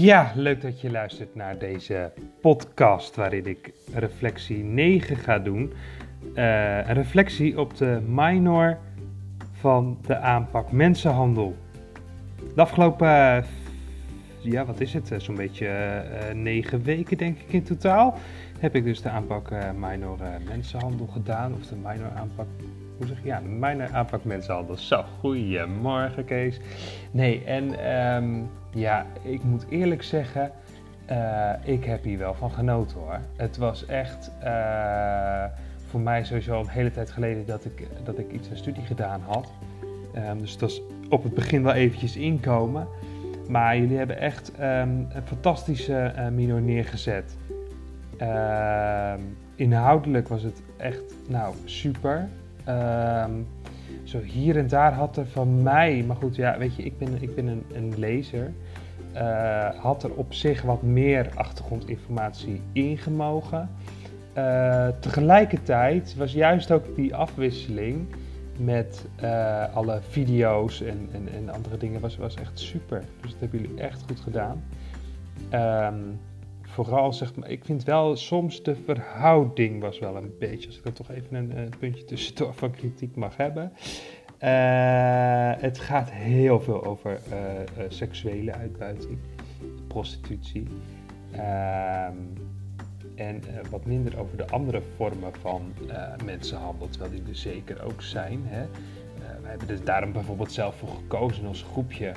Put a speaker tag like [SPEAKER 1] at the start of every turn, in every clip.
[SPEAKER 1] Ja, leuk dat je luistert naar deze podcast waarin ik reflectie 9 ga doen. Uh, een reflectie op de minor van de aanpak mensenhandel. De afgelopen, uh, ja wat is het, zo'n beetje uh, negen weken denk ik in totaal, heb ik dus de aanpak minor mensenhandel gedaan. Of de minor aanpak hoe zeg je? Ja, mijn aanpak mensenhandel. Zo, goedemorgen Kees. Nee, en um, ja, ik moet eerlijk zeggen, uh, ik heb hier wel van genoten hoor. Het was echt uh, voor mij sowieso een hele tijd geleden dat ik, dat ik iets aan studie gedaan had. Um, dus dat was op het begin wel eventjes inkomen. Maar jullie hebben echt um, een fantastische uh, neergezet. inhoudelijk was het echt nou, super. Um, zo hier en daar had er van mij, maar goed, ja, weet je, ik ben, ik ben een, een lezer. Uh, had er op zich wat meer achtergrondinformatie ingemogen. Uh, tegelijkertijd was juist ook die afwisseling met uh, alle video's en, en, en, andere dingen was, was echt super. Dus dat hebben jullie echt goed gedaan. Um, vooral zeg maar, ik vind wel soms de verhouding was wel een beetje, als ik er toch even een, een puntje tussendoor van kritiek mag hebben. Uh, het gaat heel veel over uh, seksuele uitbuiting, prostitutie. Ehm, en wat minder over de andere vormen van mensenhandel, terwijl die er zeker ook zijn. Hè. wij hebben er daarom bijvoorbeeld zelf voor gekozen ons groepje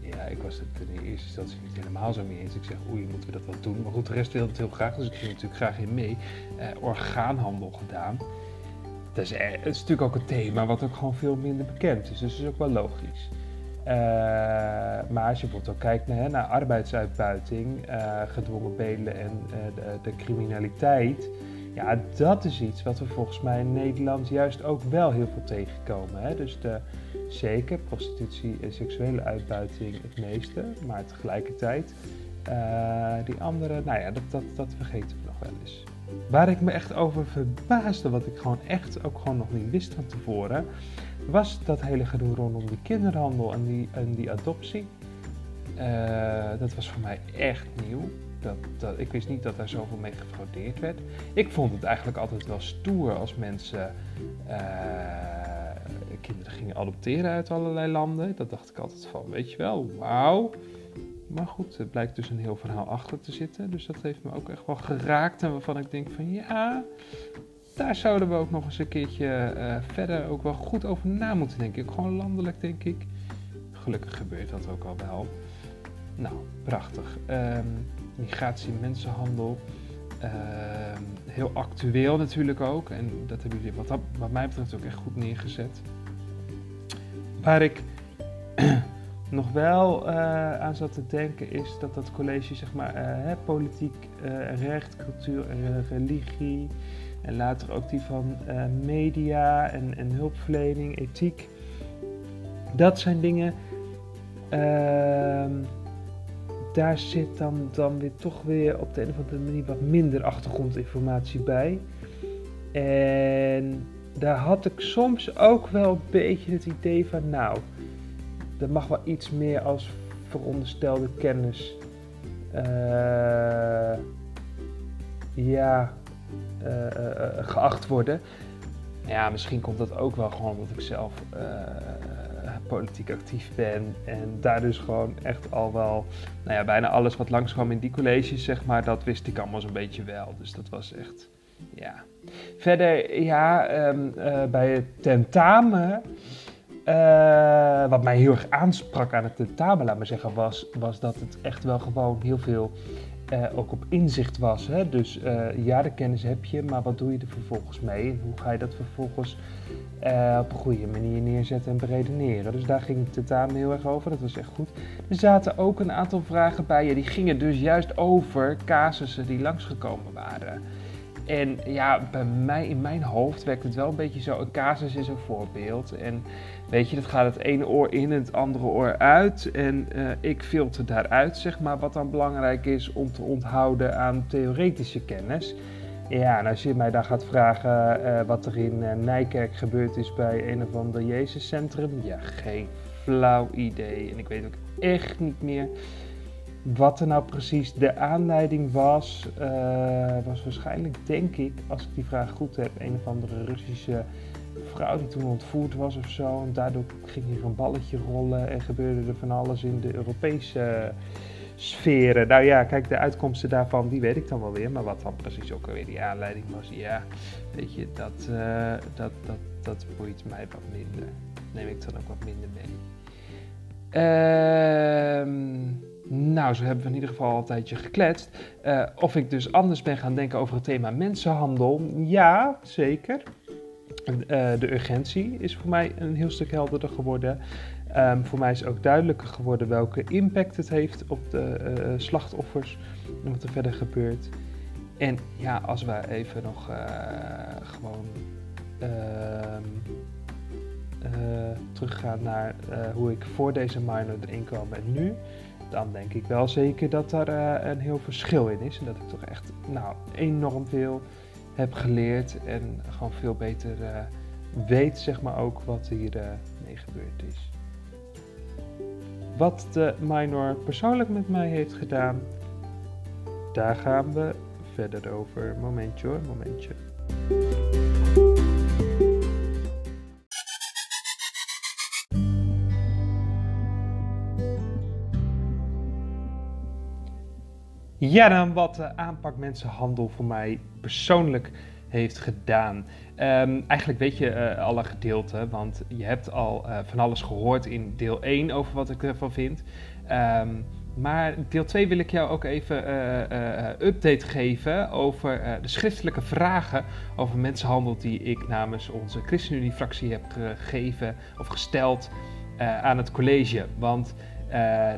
[SPEAKER 1] ja, ik was het in eerste instantie niet helemaal zo mee eens. Ik zeg, oei, moeten we dat wel doen? Maar goed, de rest wilde het heel graag, dus ik ging natuurlijk graag in mee. Uh, orgaanhandel gedaan. Dat is, het is natuurlijk ook een thema wat ook gewoon veel minder bekend is, dus dat is ook wel logisch. Uh, maar als je bijvoorbeeld ook kijkt naar, naar arbeidsuitbuiting, uh, gedwongen bedelen en de, de, criminaliteit, ja, dat is iets wat we volgens mij in Nederland juist ook wel heel veel tegenkomen. Hè? Dus de, zeker prostitutie en seksuele uitbuiting het meeste, maar tegelijkertijd uh, die andere, nou ja, dat, dat, dat vergeten we nog wel eens. Waar ik me echt over verbaasde, wat ik gewoon echt ook gewoon nog niet wist van tevoren, was dat hele gedoe rondom die kinderhandel en die, en die adoptie. Uh, dat was voor mij echt nieuw. Dat, dat, ik wist niet dat daar zoveel mee gefraudeerd werd. Ik vond het eigenlijk altijd wel stoer als mensen uh, kinderen gingen adopteren uit allerlei landen. Dat dacht ik altijd van, weet je wel, wauw. Maar goed, er blijkt dus een heel verhaal achter te zitten. Dus dat heeft me ook echt wel geraakt. En waarvan ik denk van ja, daar zouden we ook nog eens een keertje uh, verder ook wel goed over na moeten denken. Gewoon landelijk denk ik. Gelukkig gebeurt dat ook al wel. Nou, prachtig. Um, migratie, mensenhandel. Uh, heel actueel natuurlijk ook. En dat hebben jullie wat, dat, wat mij betreft ook echt goed neergezet. Waar ik nog wel uh, aan zat te denken is dat dat college, zeg maar, uh, politiek, uh, recht, cultuur en religie. En later ook die van media en, en hulpverlening, ethiek. Dat zijn dingen ehm, daar zit dan, dan weer toch weer op de een of andere manier wat minder achtergrondinformatie bij. En daar had ik soms ook wel een beetje het idee van, nou, er mag wel iets meer als veronderstelde kennis. Uh, ja, uh, uh, geacht worden. Ja, misschien komt dat ook wel gewoon omdat ik zelf politiek actief ben. En daar dus gewoon echt al wel, nou ja, bijna alles wat langskwam in die colleges, zeg maar, dat wist ik allemaal zo'n beetje wel. Dus dat was echt, ja. Verder, ja, um, uh, bij het tentamen. Uh, wat mij heel erg aansprak aan het tentamen, laat maar zeggen, was, was dat het echt wel gewoon heel veel uh, ook op inzicht was. Hè? Dus uh, ja, de kennis heb je, maar wat doe je er vervolgens mee? En hoe ga je dat vervolgens uh, op een goede manier neerzetten en beredeneren? Dus daar ging het tentamen heel erg over, dat was echt goed. Er zaten ook een aantal vragen bij, ja, die gingen dus juist over casussen die langsgekomen waren. En ja, bij mij in mijn hoofd werkt het wel een beetje zo. Een casus is een voorbeeld. En weet je, dat gaat het ene oor in en het andere oor uit. En uh, ik filter daaruit, zeg maar, wat dan belangrijk is om te onthouden aan theoretische kennis. Ja, en als je mij dan gaat vragen uh, wat er in uh, Nijkerk gebeurd is bij een of ander Jezuscentrum. Ja, geen flauw idee. En ik weet ook echt niet meer wat er nou precies de aanleiding was, uh, was waarschijnlijk, denk ik, als ik die vraag goed heb, een of andere Russische vrouw die toen ontvoerd was of zo. En daardoor ging hier een balletje rollen en gebeurde er van alles in de Europese sferen. Nou ja, kijk, de uitkomsten daarvan, die weet ik dan wel weer. Maar wat dan precies ook alweer die aanleiding was, ja, weet je, dat, uh, dat, dat, dat boeit mij wat minder. Neem ik dan ook wat minder mee. Ehm... Nou, zo hebben we in ieder geval al een tijdje gekletst. Uh, of ik dus anders ben gaan denken over het thema mensenhandel. Ja, zeker. Uh, de urgentie is voor mij een heel stuk helderder geworden. Um, voor mij is ook duidelijker geworden welke impact het heeft op de uh, slachtoffers en wat er verder gebeurt. En ja, als we even nog gewoon ehm, teruggaan naar hoe ik voor deze minor erin kwam en nu dan denk ik wel zeker dat daar uh, een heel verschil in is. En dat ik toch echt nou, enorm veel heb geleerd en gewoon veel beter uh, weet, zeg maar ook, wat hier uh, mee gebeurd is. Wat de minor persoonlijk met mij heeft gedaan, daar gaan we verder over. Momentje hoor, momentje. Ja, dan wat de aanpak mensenhandel voor mij persoonlijk heeft gedaan. Um, eigenlijk weet je uh, alle gedeelten, want je hebt al uh, van alles gehoord in deel 1 over wat ik ervan vind. Um, maar deel 2 wil ik jou ook even uh, update geven over de schriftelijke vragen over mensenhandel die ik namens onze ChristenUnie-fractie heb gegeven of gesteld aan het college. Want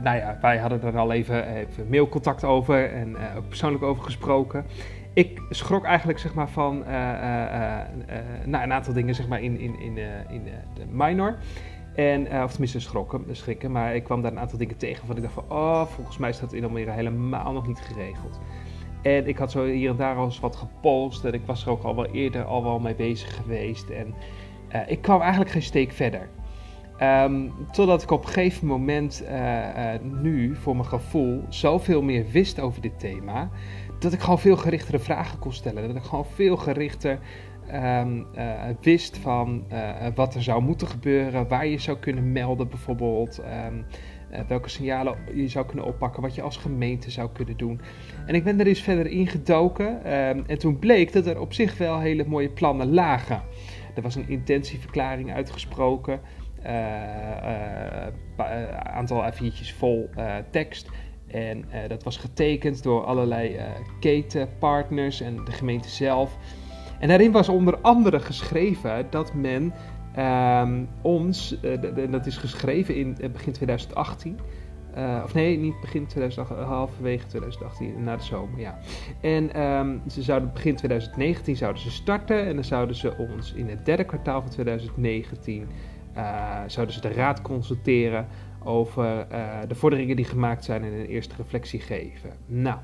[SPEAKER 1] nou ja, wij hadden er al even, even mailcontact over en uh, ook persoonlijk over gesproken. Ik schrok eigenlijk zeg maar, van uh, nou, een aantal dingen zeg maar, in, in, in, in de minor. En, of tenminste schrokken, schrikken, maar ik kwam daar een aantal dingen tegen van ik dacht van, oh, volgens mij dat in Almere helemaal nog niet geregeld. En ik had zo hier en daar al eens wat gepolst en ik was er ook al wel eerder al wel mee bezig geweest. En ik kwam eigenlijk geen steek verder. Um, totdat ik op een gegeven moment uh, uh, nu, voor mijn gevoel, zoveel meer wist over dit thema. Dat ik gewoon veel gerichtere vragen kon stellen. Dat ik gewoon veel gerichter um, uh, wist van wat er zou moeten gebeuren. Waar je zou kunnen melden bijvoorbeeld. Um, welke signalen je zou kunnen oppakken. Wat je als gemeente zou kunnen doen. En ik ben er eens verder ingedoken. en toen bleek dat er op zich wel hele mooie plannen lagen. Er was een intentieverklaring uitgesproken aantal A4'tjes vol tekst. En dat was getekend door allerlei ketenpartners en de gemeente zelf. En daarin was onder andere geschreven dat men um, ons, dat is geschreven in begin 2018, uh, of nee, niet begin 2018, halverwege 2018, na de zomer, ja. En um, ze zouden begin 2019 zouden ze starten en dan zouden ze ons in het derde kwartaal van 2019 uh, zouden ze de raad consulteren over uh, de vorderingen die gemaakt zijn en een eerste reflectie geven. Nou,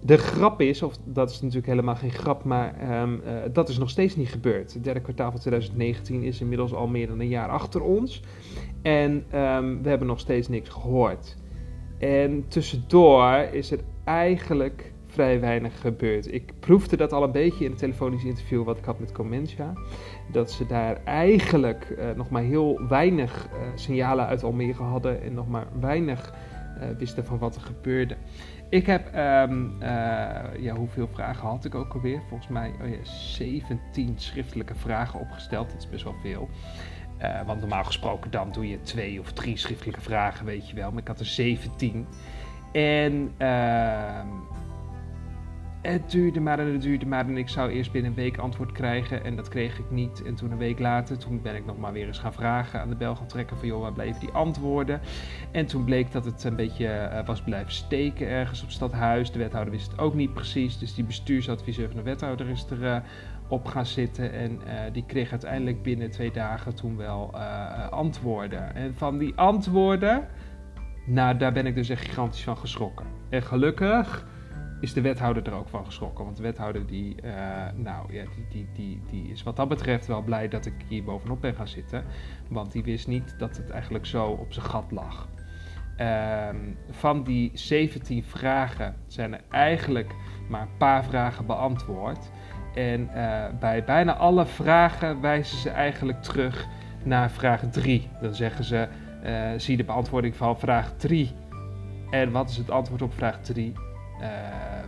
[SPEAKER 1] de grap is, of dat is natuurlijk helemaal geen grap, maar um, uh, dat is nog steeds niet gebeurd. Het derde kwartaal van 2019 is inmiddels al meer dan een jaar achter ons. En um, we hebben nog steeds niks gehoord. En tussendoor is er eigenlijk vrij weinig gebeurd. Ik proefde dat al een beetje in het telefonisch interview wat ik had met Comentia dat ze daar eigenlijk uh, nog maar heel weinig uh, signalen uit Almere hadden en nog maar weinig uh, wisten van wat er gebeurde. Ik heb, um, ja, hoeveel vragen had ik ook alweer? Volgens mij oh ja, 17 schriftelijke vragen opgesteld. Dat is best wel veel. want normaal gesproken dan doe je twee of drie schriftelijke vragen, weet je wel. Maar ik had er 17. En ehm, het duurde maar en het duurde maar en ik zou eerst binnen een week antwoord krijgen en dat kreeg ik niet. En toen een week later, toen ben ik nog maar weer eens gaan vragen aan de bel gaan trekken van joh, waar bleven die antwoorden? En toen bleek dat het een beetje uh, was blijven steken ergens op stadhuis. De wethouder wist het ook niet precies, dus die bestuursadviseur van de wethouder is er uh, op gaan zitten en uh, die kreeg uiteindelijk binnen twee dagen toen wel antwoorden. En van die antwoorden, nou daar ben ik dus echt gigantisch van geschrokken. En gelukkig is de wethouder er ook van geschrokken. Want de wethouder die, uh, nou, ja, die, die, die, die is wat dat betreft wel blij dat ik hier bovenop ben gaan zitten. Want die wist niet dat het eigenlijk zo op zijn gat lag. Ehm, van die 17 vragen zijn er eigenlijk maar een paar vragen beantwoord. En uh, bij bijna alle vragen wijzen ze eigenlijk terug naar vraag 3. Dan zeggen ze, uh, zie de beantwoording van vraag 3. En wat is het antwoord op vraag 3? Eh,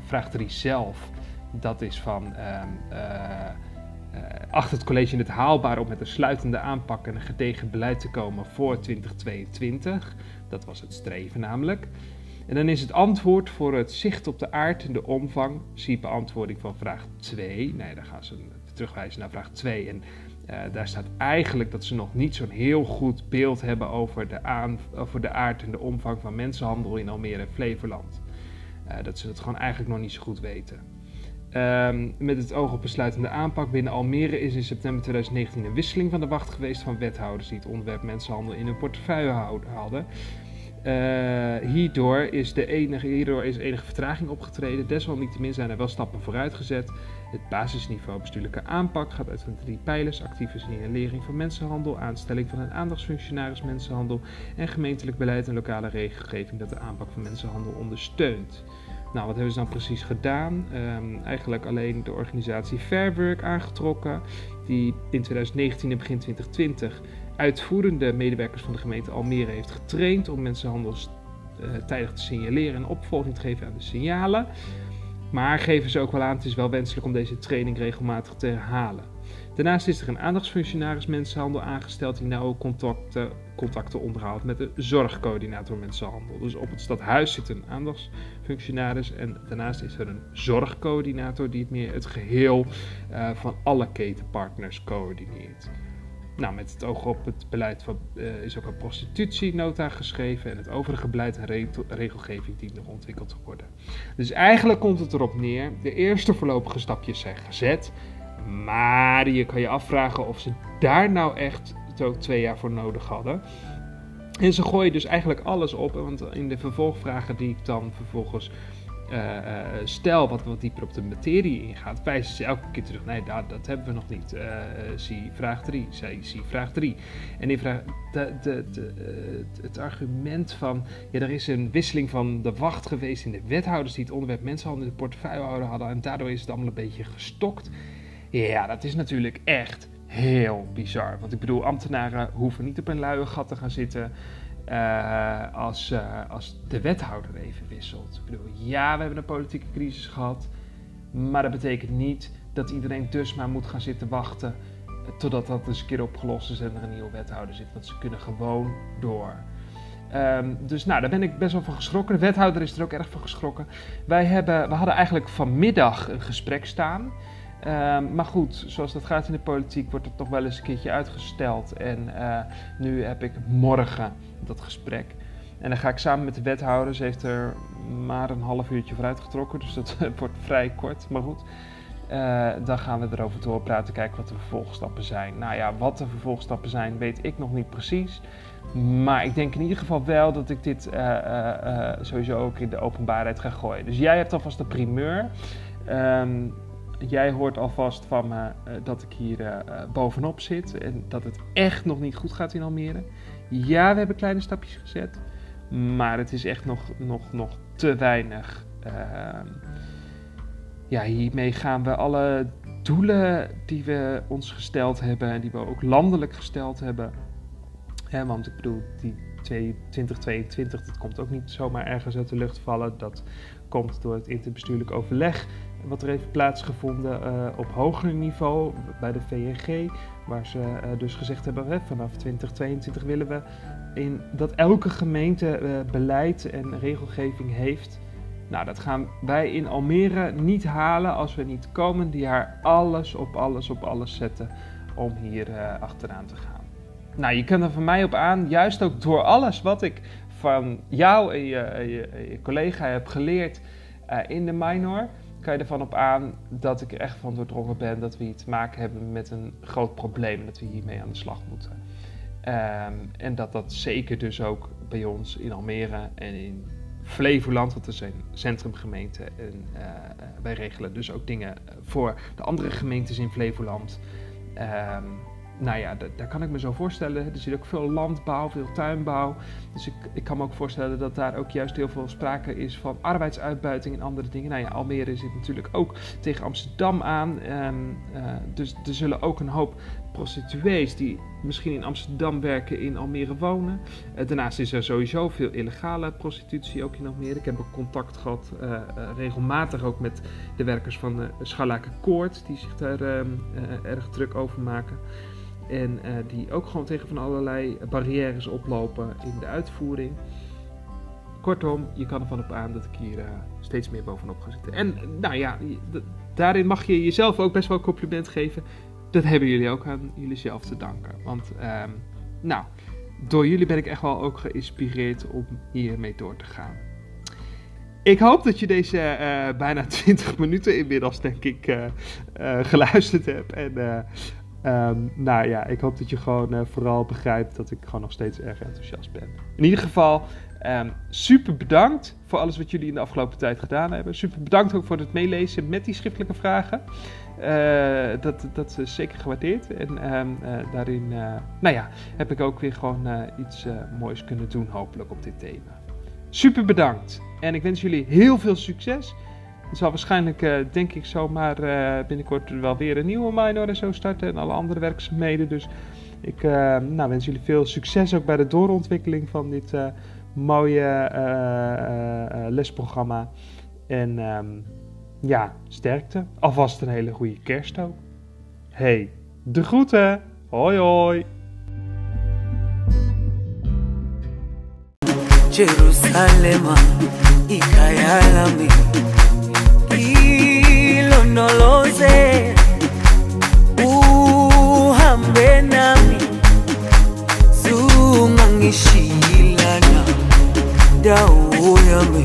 [SPEAKER 1] vraag 3 zelf. Dat is van, uh, acht het college het haalbaar om met een sluitende aanpak en een gedegen beleid te komen voor 2022. Dat was het streven namelijk. En dan is het antwoord voor het zicht op de aard en de omvang, zie beantwoording van vraag 2. Nee, daar gaan ze terugwijzen naar vraag 2. En daar staat eigenlijk dat ze nog niet zo'n heel goed beeld hebben over de, aan, over de aard en de omvang van mensenhandel in Almere en Flevoland. Uh, dat ze het gewoon eigenlijk nog niet zo goed weten. Um, met het oog op besluitende aanpak binnen Almere is in september 2019 een wisseling van de wacht geweest van wethouders die het onderwerp mensenhandel in hun portefeuille hadden. Uh, hierdoor, is de enige, hierdoor is enige vertraging opgetreden. Desalniettemin zijn er wel stappen vooruit gezet. Het basisniveau bestuurlijke aanpak gaat uit van drie pijlers: actieve signalering van mensenhandel, aanstelling van een aandachtsfunctionaris mensenhandel en gemeentelijk beleid en lokale regelgeving dat de aanpak van mensenhandel ondersteunt. Nou, wat hebben ze dan precies gedaan? Um, eigenlijk alleen de organisatie Fairwork aangetrokken, die in 2019 en begin 2020 uitvoerende medewerkers van de gemeente Almere heeft getraind om mensenhandel uh, tijdig te signaleren en opvolging te geven aan de signalen. Maar geven ze ook wel aan, het is wel wenselijk om deze training regelmatig te herhalen. Daarnaast is er een aandachtsfunctionaris mensenhandel aangesteld die nauwe contacten, contacten onderhoudt met de zorgcoördinator mensenhandel. Dus op het stadhuis zit een aandachtsfunctionaris en daarnaast is er een zorgcoördinator die het meer het geheel uh, van alle ketenpartners coördineert. Nou, met het oog op het beleid van, uh, is ook een prostitutienota geschreven en het overige beleid en regelgeving dient nog ontwikkeld te worden. Dus eigenlijk komt het erop neer, de eerste voorlopige stapjes zijn gezet, maar je kan je afvragen of ze daar nou echt ook twee jaar voor nodig hadden. En ze gooien dus eigenlijk alles op, want in de vervolgvragen die ik dan vervolgens uh, stel wat wat dieper op de materie ingaat, wijzen ze elke keer terug. Nee, dat, dat hebben we nog niet. Uh, zie vraag 3. Zie vraag 3. En die vraag, de, de, het argument van. Ja, er is een wisseling van de wacht geweest in de wethouders die het onderwerp mensenhandel in de portefeuille hadden. En daardoor is het allemaal een beetje gestokt. Ja, dat is natuurlijk echt heel bizar. Want ik bedoel, ambtenaren hoeven niet op een luie gat te gaan zitten. Uh, als, uh, als de wethouder even wisselt. Ik bedoel, ja, we hebben een politieke crisis gehad, maar dat betekent niet dat iedereen dus maar moet gaan zitten wachten totdat dat eens een keer opgelost is en er een nieuwe wethouder zit. Want ze kunnen gewoon door. Um, dus nou, daar ben ik best wel van geschrokken. De wethouder is er ook erg van geschrokken. Wij hebben, we hadden eigenlijk vanmiddag een gesprek staan. Um, maar goed, zoals dat gaat in de politiek, wordt het toch wel eens een keertje uitgesteld. En uh, nu heb ik morgen dat gesprek. En dan ga ik samen met de wethouder, ze heeft er maar een half uurtje vooruit getrokken, dus dat wordt vrij kort, maar goed. Uh, dan gaan we erover doorpraten, kijken wat de vervolgstappen zijn. Nou ja, wat de vervolgstappen zijn, weet ik nog niet precies. Maar ik denk in ieder geval wel dat ik dit uh, sowieso ook in de openbaarheid ga gooien. Dus jij hebt alvast de primeur. Um, jij hoort alvast van me dat ik hier bovenop zit en dat het echt nog niet goed gaat in Almere. Ja, we hebben kleine stapjes gezet, maar het is echt nog, nog, nog te weinig. Uh, ja, hiermee gaan we alle doelen die we ons gesteld hebben en die we ook landelijk gesteld hebben. Hè, want ik bedoel, die 2022, dat komt ook niet zomaar ergens uit de lucht vallen. Dat komt door het interbestuurlijk overleg wat er heeft plaatsgevonden uh, op hoger niveau bij de VNG. Waar ze uh, dus gezegd hebben, hè, vanaf 2022 willen we in, dat elke gemeente uh, beleid en regelgeving heeft. Nou, dat gaan wij in Almere niet halen als we niet komend jaar alles op alles op alles zetten om hier achteraan te gaan. Nou, je kunt er van mij op aan, juist ook door alles wat ik van jou en je, je collega heb geleerd in de minor kan je ervan op aan dat ik er echt van doordrongen ben dat we hier te maken hebben met een groot probleem dat we hiermee aan de slag moeten. Um, en dat dat zeker dus ook bij ons in Almere en in Flevoland, want er zijn centrumgemeenten en uh, wij regelen dus ook dingen voor de andere gemeentes in Flevoland. Um, nou ja, daar kan ik me zo voorstellen. Er zit ook veel landbouw, veel tuinbouw. Dus ik, ik kan me ook voorstellen dat daar ook juist heel veel sprake is van arbeidsuitbuiting en andere dingen. Nou ja, Almere zit natuurlijk ook tegen Amsterdam aan. Eh, dus er zullen ook een hoop prostituees die misschien in Amsterdam werken, in Almere wonen. Eh, daarnaast is er sowieso veel illegale prostitutie ook in Almere. Ik heb ook contact gehad, eh, regelmatig ook met de werkers van uh, Scharlaken Koord, die zich daar ehm, eh, erg druk over maken. En eh, die ook gewoon tegen van allerlei barrières oplopen in de uitvoering. Kortom, je kan ervan op aan dat ik hier eh, steeds meer bovenop ga zitten. En nou ja, daarin mag je jezelf ook best wel een compliment geven. Dat hebben jullie ook aan jullie zelf te danken. Want ehm, nou, door jullie ben ik echt wel ook geïnspireerd om hiermee door te gaan. Ik hoop dat je deze eh, bijna 20 minuten inmiddels, denk ik, geluisterd hebt. En eh, ehm, nou ja, ik hoop dat je gewoon eh, vooral begrijpt dat ik gewoon nog steeds erg enthousiast ben. In ieder geval, ehm, super bedankt voor alles wat jullie in de afgelopen tijd gedaan hebben. Super bedankt ook voor het meelezen met die schriftelijke vragen. Eh, dat, dat is zeker gewaardeerd. En ehm, eh, daarin, nou ja, heb ik ook weer gewoon iets moois kunnen doen, hopelijk, op dit thema. Super bedankt. En ik wens jullie heel veel succes. Er zal waarschijnlijk, eh, denk ik, zomaar eh, binnenkort wel weer een nieuwe minor en zo starten. En alle andere werkzaamheden. Dus ik eh, nou, wens jullie veel succes ook bij de doorontwikkeling van dit mooie lesprogramma. En ehm, ja, sterkte. Alvast een hele goede kerst ook. Hey, de groeten. Hoi hoi.
[SPEAKER 2] Jerusalema ilondoloze uhambe nami zungangishilana dawo yami